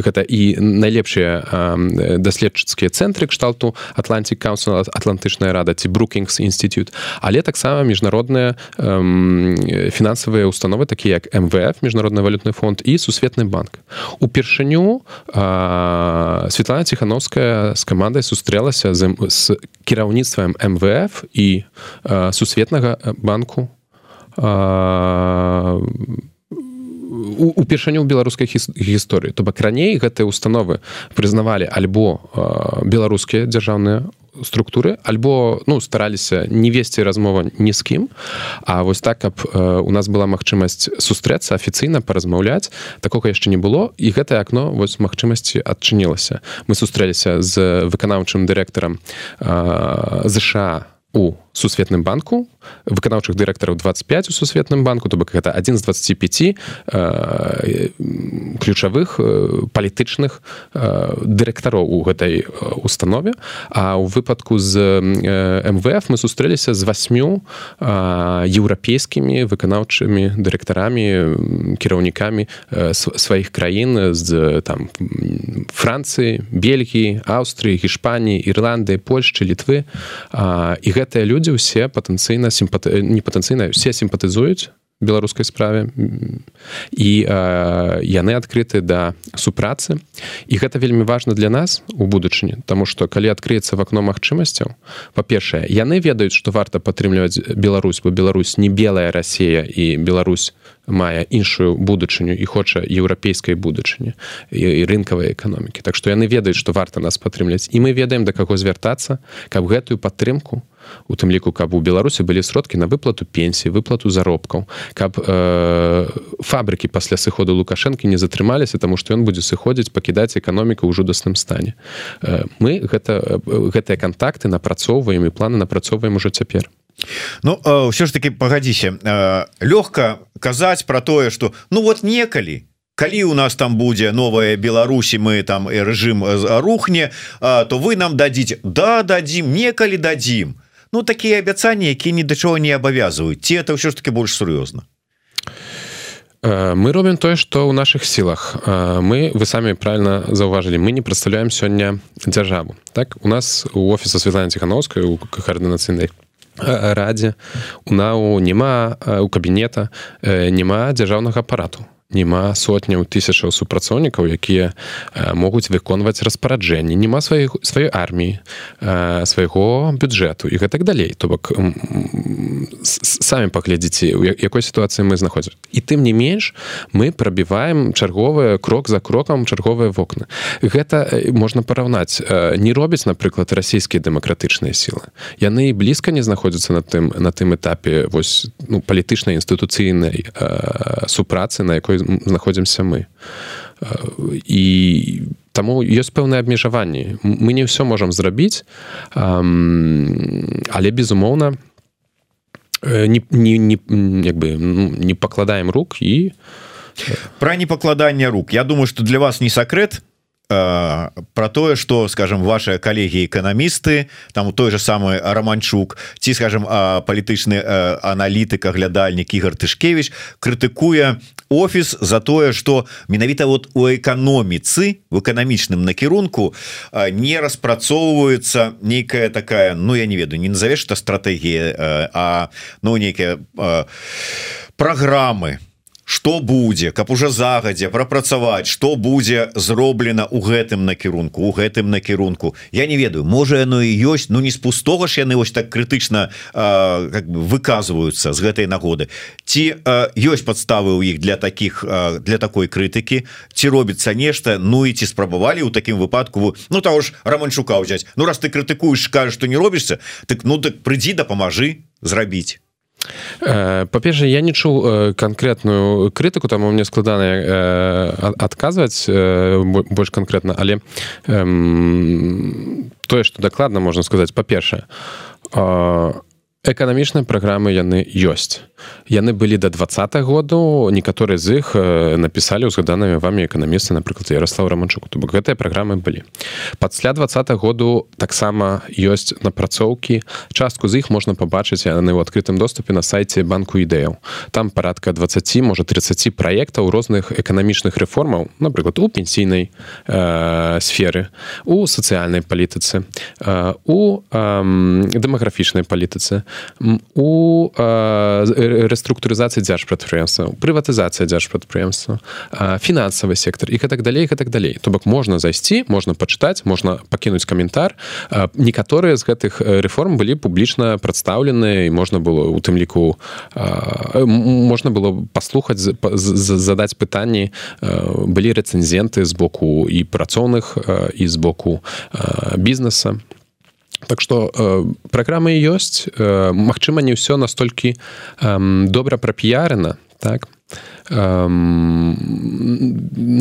[SPEAKER 2] Гэта і найлепшыя даследчыцкія цэнтры кшталту Атлантик Каунсел Атлантычная рада ці Брукінгс інстытут але так таксама міжнародныя фінансавыя установы такія як мвф міжнародны валютны фонд і сусветны банк. Упершыню Светлана ціхановская з камандай сустрэлася з, з кіраўніцтвам мвф і сусветнага банку упершыню ў беларускай гісторыі. То бок раней гэтыя установы прызнавалі альбо беларускія дзяржаўныя структуры альбо ну стараліся не весці размова ні з кім. А вось так каб у нас была магчымасць сустрэцца афіцыйна паразмаўляць такога яшчэ не было і гэтае акно вось магчымасці адчынілася. Мы сустрэліся з выканаўчым дырэктарам ЗША у сусветным банку. Выканаўчых дырэктараў 25 у сусветным банку. То бок гэта адзін з 25 э, ключавых э, палітычных э, дырэктароў у гэтай установе. А ў выпадку з э, мвф мы сустрэліся з восьмю э, еўрапейскімі выканаўчымі дырэктарамі кіраўнікамі э, сваіх краін з там францыі бельгіі аўстрыі гішпаніі ірланды польшчы літвы э, і гэтыя людзі ўсе патэнцыйна сімпат не патэнцыйна усе сімпатызуюць беларускай справе і э, яны адкрыты да супрацы і гэта вельмі важна для нас у будучыні Таму што калі адкрыецца в акно магчымасцяў па-першае яны ведаюць што варта падтрымліваць Беларусь бо Беларусь не белая Расія і Беларусь мае іншую будучыню і хоча еўрапейскай будучыні і, і рынкавай эканомікі Так што яны ведаюць што варта нас падтрымляць і мы ведаем да каго звяртацца каб гэтую падтрымку у тым ліку каб у беларусі былі сродкі на выплату пенсіі выплату заробкаў каб э, фабрыкі пасля сыходу лукашэнкі не затрымаліся таму што ён будзе сыходзіць пакідаць эканоміку ў жудасным стане. Э, мы гэта гэтыя кантакты напрацоўваем і планы напрацоўваем ужо цяпер.
[SPEAKER 1] Ну ўсё ж таки пагадзіся лёгка казаць про тое что ну вот некалі калі у нас там будзе новая Беларусі мы там і рэжым рухне то вы нам дадзіце да дадзім некалі дадзім Ну такія абяцанні які ні да чого не абавязваюць ці это ўсё ж таки больш сур'ёзна
[SPEAKER 2] мы робім тое што ў наших сілах мы вы самі правильно заўважылі мы не прадстаўляем сёння дзяржаву так у нас у офіса Светлана ціхановскай у каардынацыйнай радзе у нау няма у кабінета няма дзяржаўнага апарату няма сотняў тысячаў супрацоўнікаў якія могуць выконваць распараджэнні. Няма сваіх сваёй арміі свайго бюджэту і гэтак далей. То бок самі паглядзіце у якой сітуацыі мы знаходзім. І тым не менш мы прабіваем чарговыя крок за крокам чарговыя вокны. Гэта можна параўнаць не робяць напрыклад расійскія дэмакратычныя сілы. Яны блізка не знаходзяцца на тым на тым этапе вось ну, палітычнай інстытуцыйнай супрацы на якой знаходзімся мы. І таму ёсць пэўныя абмежаванні мы не ўсё можам зрабіць але безумоўна не, не, не, як бы не пакладаем рук і
[SPEAKER 1] пра непакладанне рук. Я думаю что для вас не сакрэт Э, про тое что скажем ваши коллеги эканамісты там у той же самый романчук ці скажем палітычны э, аналітык аглядальнік Ігор тышкевич крытыкуе офіс за тое что менавіта вот у эканоміцы в эканамічным накірунку э, не распрацоўваецца нейкая такая Ну я не ведаю не назовеш это стратегія а ну нейкія программы что будзе каб уже загадзя прапрацаваць что будзе зроблена у гэтым накірунку у гэтым накірунку? Я не ведаю можа яно і ёсць Ну не з пустого ж яны вось так крытычна как бы выказваюцца з гэтай нагоды. Ці ёсць подставы у іх для таких для такой крытыкі? Ці робіцца нешта? Ну і ці спрабавалі у такім выпадку Ну того ж романчука ўзяць? Ну раз ты крытыкуеш кажаш что не робішся так ну так прыйдзі дапамажы зрабіць.
[SPEAKER 2] Э, па-першае я не чуў э, канкрэтную крытыку там мне складана э, адказваць больш канкрэтна але тое што дакладна можна сказаць па-першае эканамічныя праграмы яны ёсць. Яны былі до два году некаторыя з іх напісалі узгаданымі вами эканамісты напрыклад Ярослав раманчук то бок гэтыя праграмы былі. Пасля два году таксама ёсць напрацоўкі. Частку з іх можна пабачыць яны ў адкрытым доступе на сайце банку ідэяў. Там парадка 20 можа 30 праектаў розных эканамічных рэформаў напрыклад у пенсійнай э, сферы у сацыяльнай палітыцы э, у э, дэмаграфічнай палітыцы у рэструктурызацыі дзяржпрадпрыемства прыватызацыя дзяржпрадпрыемства фінансавы сектор і так далей так далей то бок можна зайсці можна пачытаць можна пакінуць каментар некаторыя з гэтых рэформ былі публічна прадстаўлены і можна было у тым ліку можна было паслухаць задаць пытанні былі рэцэнзенты з боку і працоўных і з боку бізнеса Так што э, праграмы ёсць э, Мачыма не ўсё настолькі э, добра прапіярена так? Э,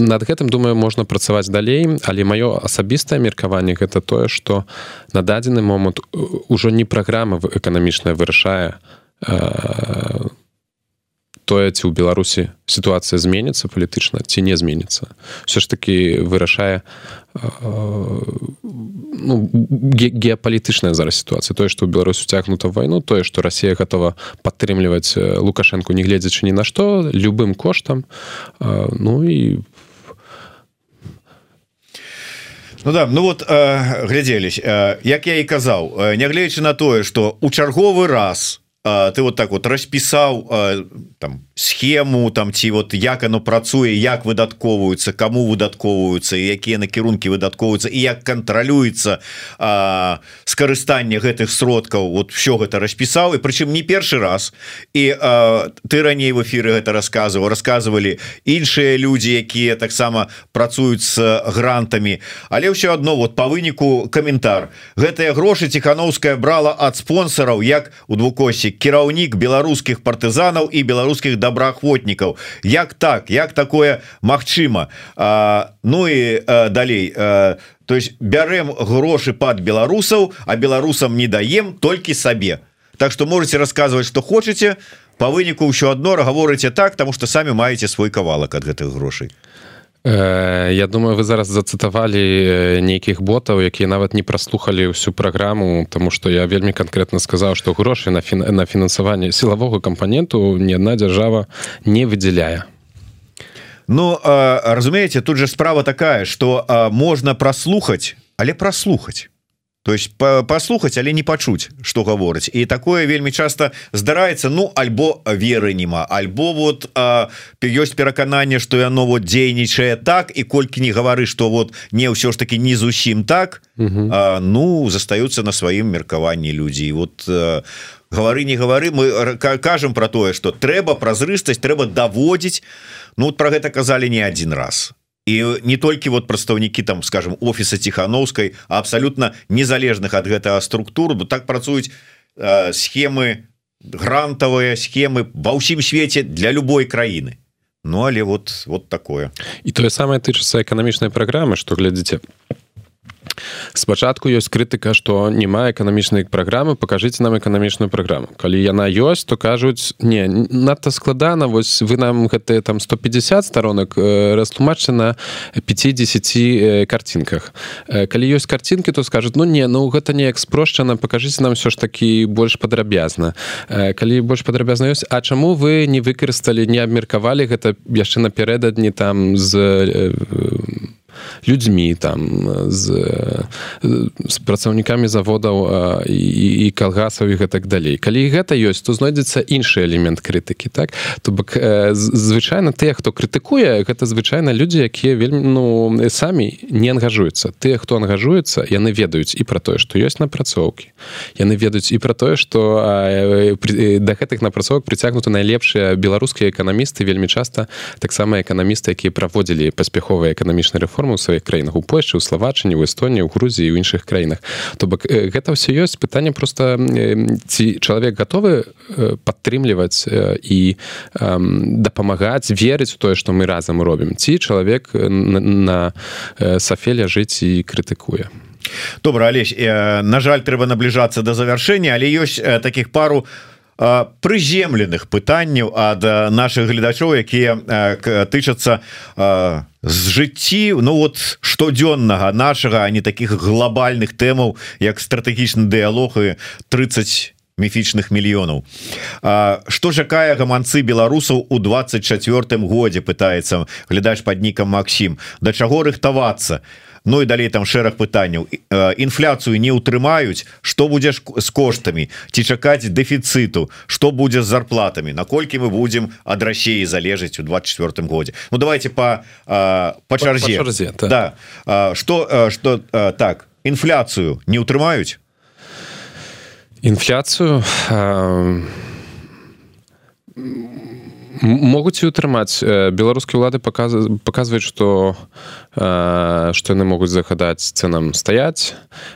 [SPEAKER 2] над гэтым думаю можна працаваць далей. Але маё асабістае меркаванне гэта тое што на дадзены момант ужо не праграма эканамічная вырашае э, тое ці ў беларусі сітуацыя зменіцца палітычна ці не зменіцца все ж таки вырашае ну, ге геапалітычная зараз сітуацыя тое што ў беларусь уцягнута вайну тое што Росія готова падтрымліваць лукашэнку не гледзячы ні на што любым коштам ну і
[SPEAKER 1] Ну да ну вот э, глядзелись э, як я і казаў э, нягледзячы на тое что у чарговы раз у ты вот так вот распісаў там схему там ці вот як оно працуе як выдатковваюцца кому выдатковваюцца якія накірункі выдатковваюцца і як кантралюецца скарыстанне гэтых сродкаў. Вот все гэта распісаў і прычым не першы раз. І а, ты раней в эфиры гэта рассказываў рассказывалі іншыя людзі якія таксама працуюць з грантамі але ўсё одно вот по выніку каментар гэтыя грошы ціхановская брала ад спонсораў як у двукосі кіраўнік беларускіх партызанаў і беларускіх добраахвотнікаў. Як так? Як такое Мачыма Ну і а, далей а, то есть бярем грошы под беларусаў а беларусам не даем толькі сабе. Так что можете рассказывать что хочете по выніку ўсё одно гаворыце так потому что самі маеце свой кавалак от гэтых грошай
[SPEAKER 2] Я думаю вы зараз зацытавалі нейкіх ботаў якія нават не праслухалі ўсю праграму тому что я вельмі конкретно сказаў что грошы на фін... на фінансаванне сілавога кампаненту ни одна дзяржава не выдзяляе.
[SPEAKER 1] Ну разумееце тут же справа такая что можна праслухаць але праслухаць то есть послухаць але не пачуць что гаворыць і такое вельмі часто здараецца Ну альбо веры нема альбо вот ёсць перакананне что яно вот дзейнічае так і колькі не гавары что вот не ўсё ж таки не зусім так а, ну застаюцца на сваім меркаванні людзей вот гавары не гавары мы кажам про тое что трэба празрыстасць трэба даводзіць Ну про гэта казалі не один раз і не толькі вот прадстаўнікі там скажем офіса ціхановскай абсалютна незалежных ад гэтага структуру бо так працуюць э, схемы грантавыя схемы ва ўсім свеце для любой краіны Ну але вот вот такое.
[SPEAKER 2] І тое самае тычыцца эканамічнай праграмы что глядзіце спачатку ёсць крытыка што няма эканамічнай праграмы покажыце нам эканамічную праграму. Калі яна ёсць то кажуць не надта складана вось вы нам гэтыя там 150 сторонок э, растлумачце на 50 картинках. Калі ёсць картинки то скажуць ну не ну гэта неяк спрошчана покажыце нам все ж такі больш падрабязна калі больш падрабязна ёсць А чаму вы не выкарысталі не абмеркавалі гэта яшчэ напярэдадні там з людзьмі там з, з працаўнікамі заводаў і, і калгасаў і гэтак далей. Калі гэта ёсць то знойдзецца іншы элемент крытыкі так? То бок звычайна тыя хто крытыкуе гэта звычайна людзі якія вельмі ну самі не ангажуюцца. Тыя хто ангажуецца яны ведаюць і пра тое што ёсць напрацоўкі. Яны ведаюць і пра тое што да гэтых напрацовак прыцягнуты найлепшыя беларускія эканамісты вельмі часта таксама эканамісты якія праводзілі паспяховыя эканамічныя рэформы у сваіх краінах у Польшы у славачыні у Эстоніі у Грузіі у іншых краінах. То бок гэта ўсё ёсць пытанне просто ці чалавек гатовы падтрымліваць і дапамагаць верыць у тое што мы разам робім ці чалавек на, на сафеля жыць і крытыкуе.
[SPEAKER 1] Добра алесь на жаль трэба набліжацца да завяршэння але ёсць таких пару у прыземленых пытанняў ад наших гледачоў якія тычацца з жыцці Ну вот штодзённага нашага а не таких глобальных тэмаў як стратэгічны дыалог і 30 міфічных мільёнаў. Что жакае гаманцы беларусаў у 24 годзе пытаецца глядач под нікам Макссім да чаго рыхтавацца Ну і далей там шэраг пытанняў. Інфляцыю не ўтрымаюць что будзеш з коштамі? Ці чакаць дэфіцыту? Что будзе з зарплатамі? Наколькі мы будзем ад рассеі залежыць у 24 годзе? Ну давайте по по чарзе. да. Что что так інфляцыю не ўтрымаюць?
[SPEAKER 2] Інфляцыю могуць і утрымаць беларускія ўлады паказваюць што што яны могуць загадаць цэнам стаяць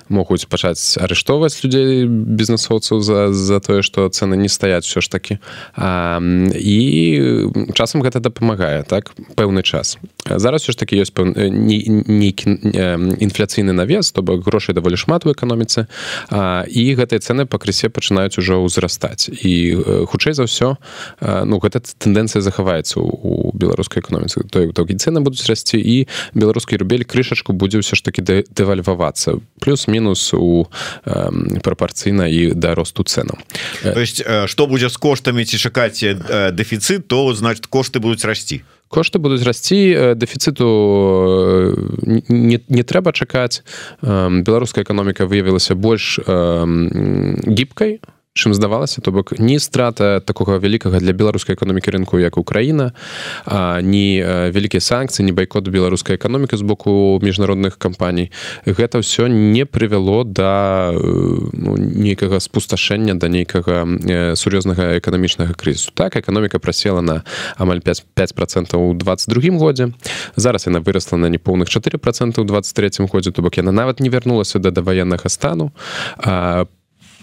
[SPEAKER 2] могуць пачаць арыштоўваць людзей бізнесоўцаў за, за тое што цэны не стаяць все ж такі і часам гэта дапамагае так пэўны час. Зараз все ж такі ёсць нейкі інфляцыйны навес то бок грошай даволі шмат у эканоміцы і гэтыя цэны пакрысе пачынаюць ужо ўзрастаць. І хутчэй за ўсё ну гэта тэндэнцыя захаваецца у беларускай эканоміцы. Той токі цены будуць расці і беларус беларускі рубель крышачку будзе ўсё ж таки дэвальвавацца. Плюс-мінус у э, прапарцыйна і да росту цэнаў.
[SPEAKER 1] То есть что будзе з коштамі ці чакаць дэфіцыт то значит кошты будуць расці
[SPEAKER 2] кошты будуць расці дэфіцыту не, не трэба чакаць. Беларуская эканоміка выявілася больш гібкай. у чым здавалася то бок ні страта такога вялікага для беларускай эканомікі рынку як Украіна ні вялікія санкцыі не байкот беларускай эканомікі з боку міжнародных кампаній. Гэта ўсё не прывяло да ну, нейкага спусташэння да нейкага сур'ёзнага эканамічнага крызісу. Так эканоміка прасела на амаль 5 5 процентаў у 22 годзе. Зараз яна вырасла на непоўных 4 процент у 23 годзе то бок яна нават не вярнулася да даваеннага стану. По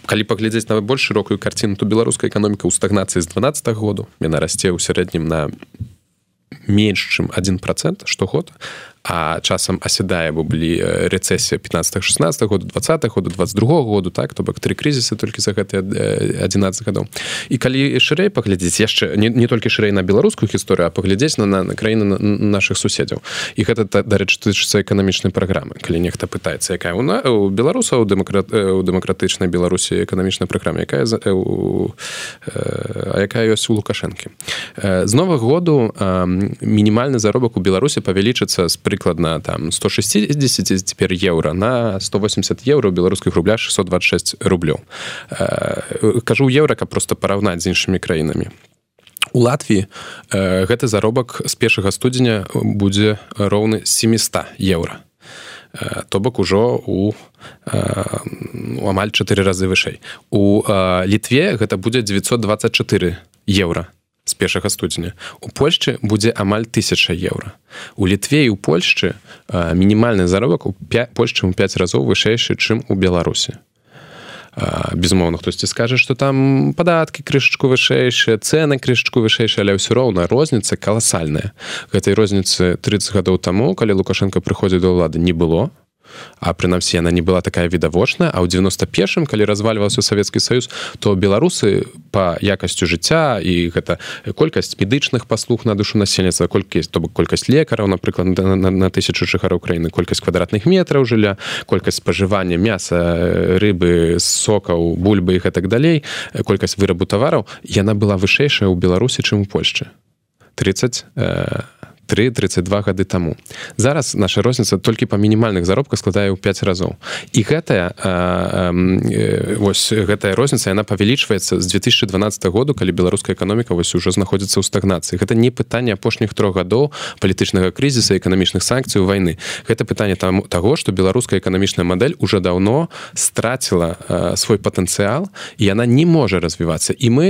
[SPEAKER 2] калі паглядзець на больш шырокую карціну то беларуская эканоміка ў стагнацыі з 12 -го году яна расце ў сярэднім на менш чым один процент штогод а часам асядае бо былі рэцэсія 15-16 году 20 году 22 году так то бок три крызісы толькі за гэтыя 11 гадоў. І калі шырэй паглядзець яшчэ не, не толькі шырэй на беларускую гісторыю а паглядзець на, на, на краіны на, наших суседзяў. І гэта дарэчы тычыцца эканамічнай праграмы. Калі нехта пытаецца якая у на у беларусаў дэмакрат у дэмакратычнай беларусі эканамічнай праграме якая за у, а якая ёсць у лукашэнкі. З новых году мінімальны заробак у беларусі павялічыцца з пры прыкладна там 160 цяпер еўра на 180 еўра беларускіх рубля 626 рублёў. Э, кажу еўра каб просто параўнаць з іншымі краінамі. У Латвіі э, гэты заробак з першага студзеня будзе роўны 700 еўра. Э, то бок ужо у у амаль чатыры разы вышэй. У літве гэта будзе 924 еўра з першага студзеня. У польшчы будзе амаль тысяча еўра. У літве і у польшчы мінімальны заробак у польшчы у 5 разоў вышэйшы чым у беларусі. Безумоўна хтосьці скажа что там падаткі крышачку вышэйшыя цены крышачку вышэйшыя але ўсё роўна розніца каласальная. Гэтай розніцы 30 гадоў таму калі лукашенко прыходзіць да ўлады не было а прынамсі яна не была такая відавочная а ў 91 калі развальваўся савецкі саюз то беларусы по якасцю жыцця і гэта колькасць медычных паслуг на душу насельніцтва колькі то бок колькасць лекараў напрыклад на, на, на тысячу жыхараў краіны колькасць квадратных метраў жылля колькасць спажывання мяса рыбы сокаў бульбы і так далей колькасць вырабу тавараў. Яна была вышэйшая ў беларусі чым у польшчы. 30 э, 3-32 гады таму. Зараз наша розніца толькі па мінімальных заробках складае ў 5 разоў. І гэтая вось гэтая розніца яна павялічваецца з 2012 году калі беларуская эканоміка вось уже знаходзіцца ў стагнацыі. Гэта не пытанне апошніх трох гадоў палітычнага крызіса эканамічных санкцый войны гэта пытанне там таго што беларуская эканамічная мадэль уже даўно страціла свой патэнцыял і яна не можа развівацца. І мы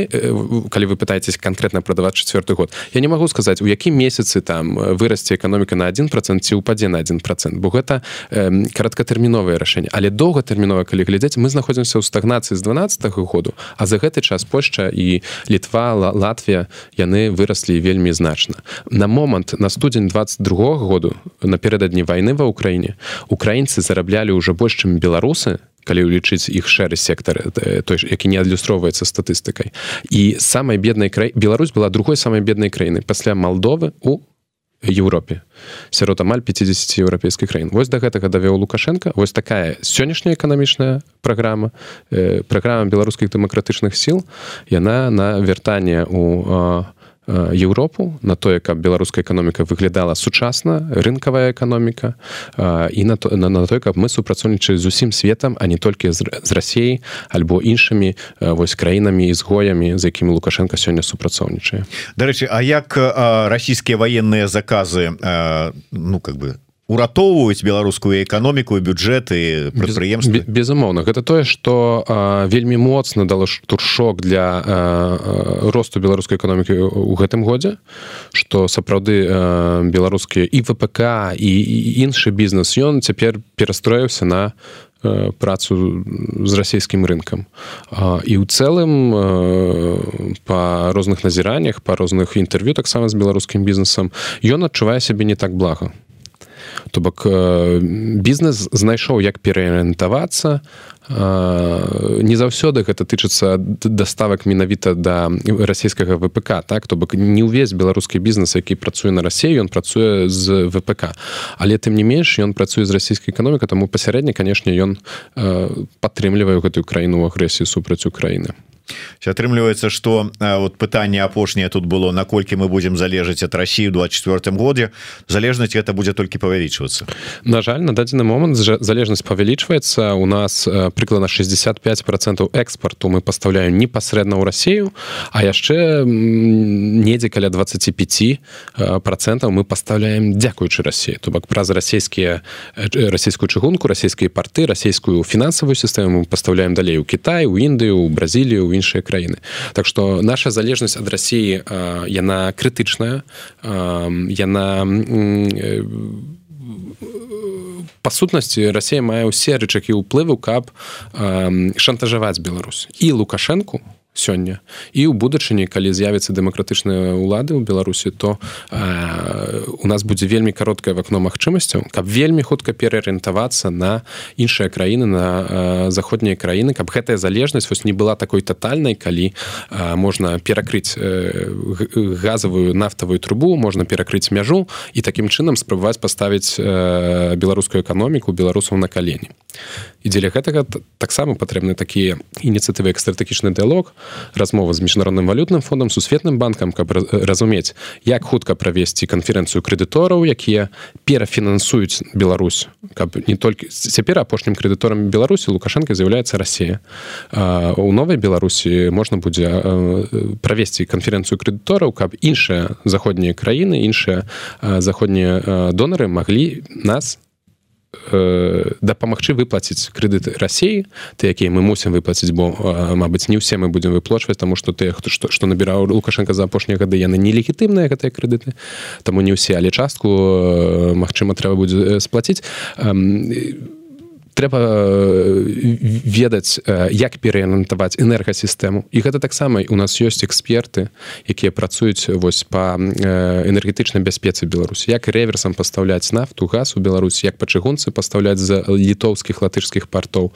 [SPEAKER 2] калі вы пытаетесь конкретно прадаваць четверт год я не могу сказаць у якім месяцы там там вырасце эканоміка на один процент ці упадзе на один процент. Бо гэта э, кароткатэрміновае рашэнне. Але доўгатэрмінова калі глядзець мы знаходзімся ў стагнацыі з 12 -го году а за гэты час Польшча і літва Латвія яны выраслі вельмі значна. На момант на студзень 22 -го году напердадні войны ва ўкраіне украінцы зараблялі ўжо больш чым беларусы калі ўлічыць іх шэры сектар э, той які не адлюстроўваецца статыстыкай. І самай беднай край Беларусь была другой самай беднай краіны пасля Малдовы у Еўропе сярод амаль 50 еўрапейскіх краін вось да гэтага давёў лукашенко. Вось такая сённяшняя эканамічная праграма э, праграма беларускіх дэмакратычных сіл. Яна на вяртанне у Еўропу на тое каб беларуская эканоміка выглядала сучасна рынкавая эканоміка і на то на, на той каб мы супрацоўнічалі з усім светом а не толькі з, з рассеяй альбо іншымі вось краінамі ізгоямі за якімі лукашенко сёння супрацоўнічае.
[SPEAKER 1] Дарэчы А як расійскія военные заказы ну как бы уратоўваюць беларускую эканоміку бюджэты прадпрыемства
[SPEAKER 2] без, безумоўна. Гэта тое что вельмі моцна дало штуршок для а, росту беларускай эканомікі у гэтым годзе что сапраўды беларускія і ВПК і, і іншы бізнес ён цяпер перастроіўся на працу з расійскім рынкам. І ў цэлым па розных назіраннях па розных інтэрв'ю таксама з беларускім бізнесам ён адчувае сябе не так блага то бок бізнес знайшоў як пераарыентавацца не заўсёды гэта тычыцца даставак менавіта да расійскага ВПК так? То бок не ўвесь беларускі бізнес які працуе на рассею ён працуе з ВПК але тым не менш ён працуе з расійскай эканоміка таму пасярэдне канешне ён падтрымлівае гэтую краіну ў агрэсіі супраць Україніны
[SPEAKER 1] атрымліваецца что вот пытанне апошняе тут было наколькі мы будем залежаць от России 24 годзе залежнасць это будзе толькі павялічвацца
[SPEAKER 2] на жаль на дадзены момант залежнасць павялічваецца у нас прыкладна 65 процентов экспорту мы поставляем непасрэдна ў Россию а яшчэ недзе каля 25 процентов мы поставляем дзякуючы России. То бок праз расійскія расійскую чыгунку расійскія порты расійскую фінансавую сістэму поставляем далей у Кітай у Індыю у Бразілію іншыя краіны. Так што наша залежнасць ад рассіі яна крытычная яна па сутнасці Расія мае ўсе рычакі ўплыву каб шантажаваць Беларусь. І лукашэнку сёння. І ў будучыні калі з'явіцца дэмакратычныя ўлады ў беларусі то э, у нас будзе вельмі кароткае вакно магчымасцяў каб вельмі хутка пераарыентавацца на іншыя краіны на э, заходнія краіны каб гэтая залежнасць вось не была такой тотальнай калі э, можна перакрыць э, газавую нафтавую трубу можна перакрыць мяжу і такім чынам спрабаваць паставіць э, беларускую эканоміку беларусаў на калені. І дзеля гэтага таксама патрэбны такія ініцыятывы як стратэгічны дыалог размова з міжнародным валютным фондам сусветным банкам каб разумець як хутка правесці канферэнцыю крэдытораў якія перафінансуюць Беларусь каб не толькі цяпер апошнім крэдыторам беларусі лукашенко з'яўляецца Росія у новай беларусі можна будзе правесці канферэнцыю крэдытораў каб іншыя заходнія краіны іншыя заходнія донары маглі нас Э, дапамагчы выплаціць крэдыты рассіі ты якія мы мусім выплаціць бо Мабыць не ўсе мы будзем выплачваць таму што ты хто што, што набіраў лукашенко за апошнія гады яны нелегітымныя гэтыя крэдыты. Таму не ўсе але частку Мачыма трэба будзе сплаціць трэба ведаць як пераарыентаваць энергасістэму. І гэта таксама у нас ёсць эксперты якія працуюць вось па энергетычнай бяспецы беларусі. Як реверсам пастаўляць нафту газ у беларусі як па чыгунцы пастаўляць за літоўскіх латышскіх партоў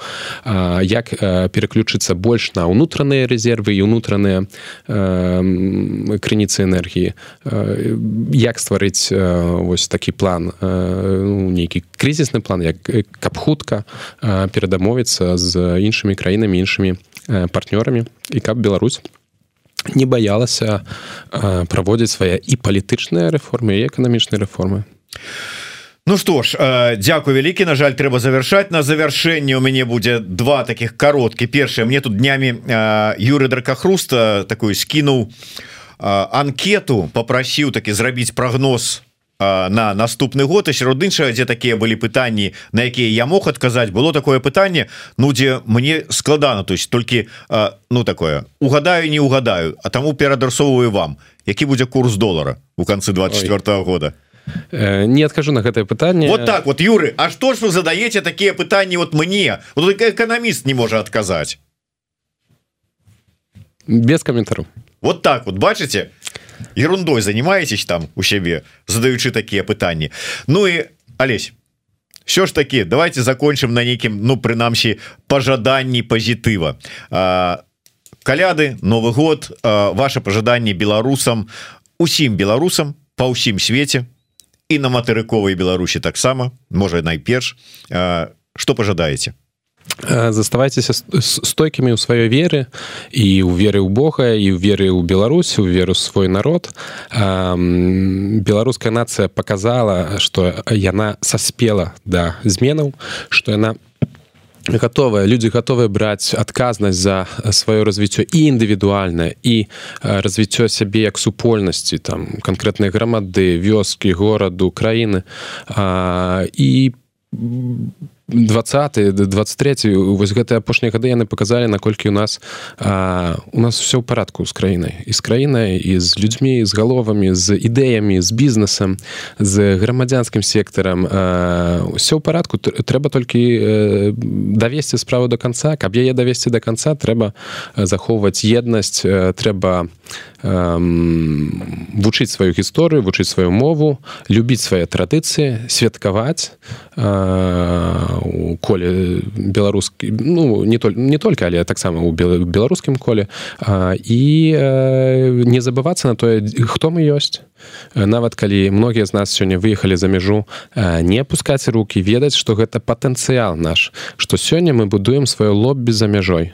[SPEAKER 2] як пераключыцца больш на ўнутраныя резервы і ўнутраныя крыніцы энергіі. Як стварыць вось такі план ну, нейкі крызісны план як каб хутка перадамовіцца з іншымі краінамі іншымі партнёрамі. І каб Беларусь не баялася праводзіць свае і палітычныя рэформы і эканамічныя рэформы.
[SPEAKER 1] Ну што ж дзякуй вялікі на жаль трэба завершаць на завяршэнне у мяне будзе два таких кароткі. Першае мне тут днямі юры дракахруста такую скінуў анкету попрасіў такі зрабіць прогноз на наступны год і сярод іншага дзе такія былі пытанні на якія я мог адказаць было такое пытанне Ну дзе мне складана то есть толькі ну такое угадаю не угадаю а таму перадрасоўваю вам які будзе курс долара у канцы 24 -го года
[SPEAKER 2] э, не адкажу на гэтае пытанне.
[SPEAKER 1] Вот так вот Юры А што ж вы задаеце такія пытанні вот мне? Вот эканаміст не можа адказаць
[SPEAKER 2] без каментару
[SPEAKER 1] вот так вот бачыце ерундой занимаетесь там у сябе задаючы такія пытанні. Ну і Олесь все ж таки давайте закончим на нейкім ну прынамсі пожаданні пазітыва. Каляды Новы год ваше пожаданне беларусам усім беларусам по ўсім свеце і на матэрыковай Беларусі таксама можа найперш. Что пожадаете
[SPEAKER 2] заставайцеся стойкімі ў сваёй веры і ў веры ў Бога і ў веры ў Беларусь у веру свой народ. Беларуская нацыя показала что яна саспела да зменаў что яна готовая люди готовы браць адказнасць за сваё развіццё і індывідуальнае і развіццё сябе як супольнасці там канкрэтныя грамады вёскі гораду краіны і по 20 23 вось гэтыя апошнія гады яны показалі наколькі у нас а, у нас все ў парадку з краінай і з краінай і з людзьмі з галовамі з ідэямі з бізнесам з грамадзянскім сектарам все ў парадку трэба толькі давесці справу до конца. Каб яе давесці до конца трэба захоўваць еднасць трэба вучыць сваю гісторыю вучыць сваю мову любіць свае традыцыі святкаваць. У коле беларускі ну не только не только але таксама у беларускім коле. А, і э, не забывацца на тое хто мы ёсць нават калі многія з нас сёння выехалі за мяжу не пускаць руки ведаць что гэта патэнцыял наш что сёння мы будуем сваё лоббі за мяжой.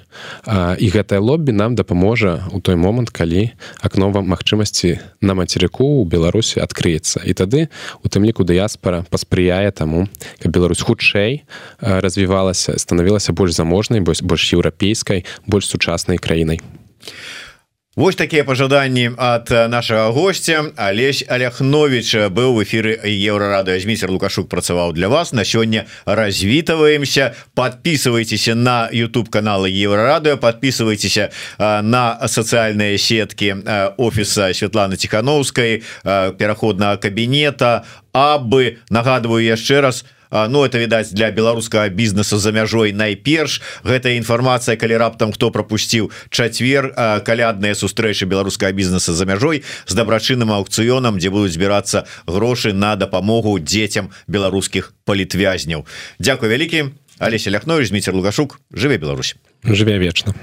[SPEAKER 2] І гэтае лоббі нам дапаможа у той момант калі акнова магчымасці на мацерыку у беларусі адкрыецца. І тады у тым ліку дыяспора паспрыяе таму каб Беларусь хутчэй развівалася станавілася больш заможнай больш больш еўрапейскай больш сучаснай краінай
[SPEAKER 1] Вось такія пожаданні от нашага гостя Алесь Аляхнович быў в эфиры еўрарады змейцер лукашук працаваў для вас. На сёння развітываемся подписывайтеся на YouTube каналы еўрарадыо подписывайтеся на сацыяльныя сеткі офіса Святланы тихохановскай пераходнага кабінета. Абы нагадываю яшчэ раз у Ну это відаць для беларускага бізнесу за мяжой найперш. Гэтая інфармацыя калі раптам хто пропусціў чацвер калядныя сустрэчы беларускага бізнеса за мяжой з дабрачынным аукцыёнам дзе будуць збірацца грошы на дапамогу дзецям беларускіх палітвязняў Дякую вялікі. Алеся ляхнович Зміцер лугашук. Жыве Беларусь.
[SPEAKER 2] Жыве вечна